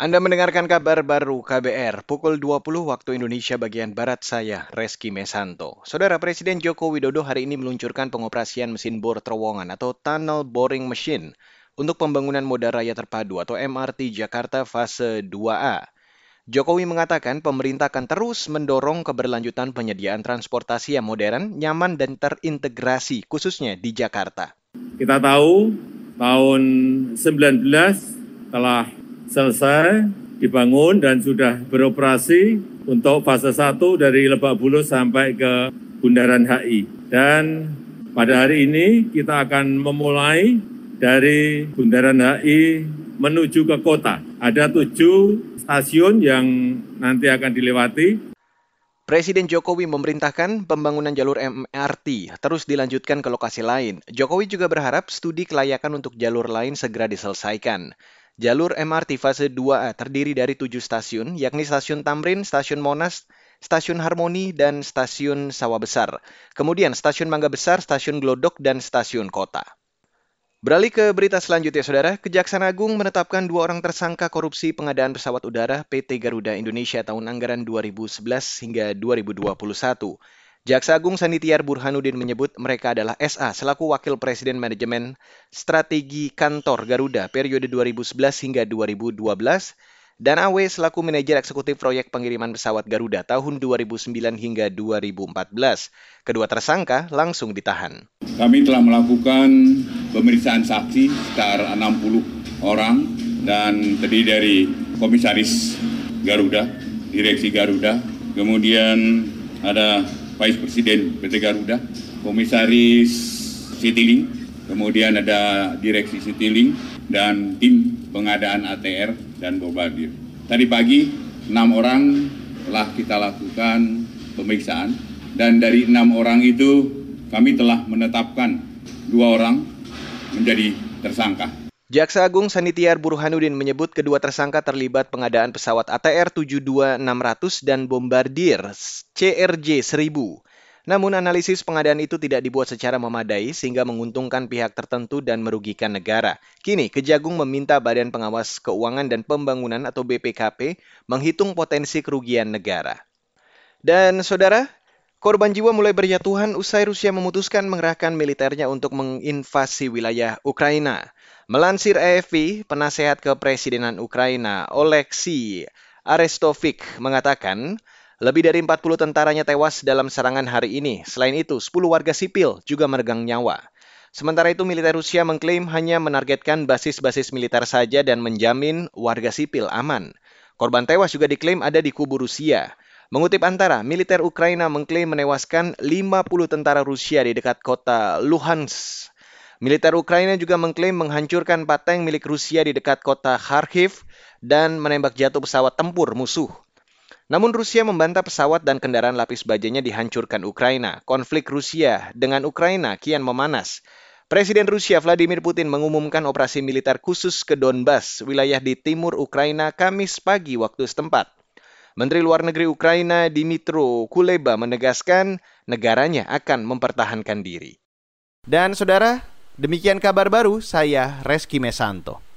Anda mendengarkan kabar baru KBR pukul 20 waktu Indonesia bagian Barat saya, Reski Mesanto. Saudara Presiden Joko Widodo hari ini meluncurkan pengoperasian mesin bor terowongan atau Tunnel Boring Machine untuk pembangunan moda raya terpadu atau MRT Jakarta fase 2A. Jokowi mengatakan pemerintah akan terus mendorong keberlanjutan penyediaan transportasi yang modern, nyaman, dan terintegrasi, khususnya di Jakarta. Kita tahu tahun 19 telah selesai dibangun dan sudah beroperasi untuk fase 1 dari Lebak Bulus sampai ke Bundaran HI. Dan pada hari ini kita akan memulai dari Bundaran HI menuju ke kota. Ada tujuh stasiun yang nanti akan dilewati. Presiden Jokowi memerintahkan pembangunan jalur MRT terus dilanjutkan ke lokasi lain. Jokowi juga berharap studi kelayakan untuk jalur lain segera diselesaikan. Jalur MRT fase 2A terdiri dari tujuh stasiun, yakni Stasiun Tamrin, Stasiun Monas, Stasiun Harmoni, dan Stasiun Sawah Besar. Kemudian Stasiun Mangga Besar, Stasiun Glodok, dan Stasiun Kota. Beralih ke berita selanjutnya, Saudara. Kejaksaan Agung menetapkan dua orang tersangka korupsi pengadaan pesawat udara PT Garuda Indonesia tahun anggaran 2011 hingga 2021. Jaksa Agung Sanitiar Burhanuddin menyebut mereka adalah SA selaku Wakil Presiden Manajemen Strategi Kantor Garuda periode 2011 hingga 2012 dan AW selaku Manajer Eksekutif Proyek Pengiriman Pesawat Garuda tahun 2009 hingga 2014. Kedua tersangka langsung ditahan. Kami telah melakukan pemeriksaan saksi sekitar 60 orang dan terdiri dari Komisaris Garuda, Direksi Garuda, kemudian ada Vice Presiden PT Garuda, Komisaris Citylink, kemudian ada Direksi Citylink, dan tim pengadaan ATR dan Bombardier. Tadi pagi, enam orang telah kita lakukan pemeriksaan, dan dari enam orang itu kami telah menetapkan dua orang menjadi tersangka. Jaksa Agung Sanitiar Burhanuddin menyebut kedua tersangka terlibat pengadaan pesawat ATR 72600 dan Bombardier CRJ 1000. Namun analisis pengadaan itu tidak dibuat secara memadai sehingga menguntungkan pihak tertentu dan merugikan negara. Kini Kejagung meminta Badan Pengawas Keuangan dan Pembangunan atau BPKP menghitung potensi kerugian negara. Dan saudara, korban jiwa mulai berjatuhan usai Rusia memutuskan mengerahkan militernya untuk menginvasi wilayah Ukraina. Melansir AFP, penasehat kepresidenan Ukraina Oleksiy Arestovik mengatakan, lebih dari 40 tentaranya tewas dalam serangan hari ini. Selain itu, 10 warga sipil juga meregang nyawa. Sementara itu, militer Rusia mengklaim hanya menargetkan basis-basis militer saja dan menjamin warga sipil aman. Korban tewas juga diklaim ada di kubu Rusia. Mengutip antara, militer Ukraina mengklaim menewaskan 50 tentara Rusia di dekat kota Luhansk. Militer Ukraina juga mengklaim menghancurkan pateng milik Rusia di dekat kota Kharkiv dan menembak jatuh pesawat tempur musuh. Namun Rusia membantah pesawat dan kendaraan lapis bajanya dihancurkan Ukraina. Konflik Rusia dengan Ukraina kian memanas. Presiden Rusia Vladimir Putin mengumumkan operasi militer khusus ke Donbas, wilayah di timur Ukraina, Kamis pagi waktu setempat. Menteri Luar Negeri Ukraina Dimitro Kuleba menegaskan negaranya akan mempertahankan diri. Dan saudara, demikian kabar baru saya Reski Mesanto.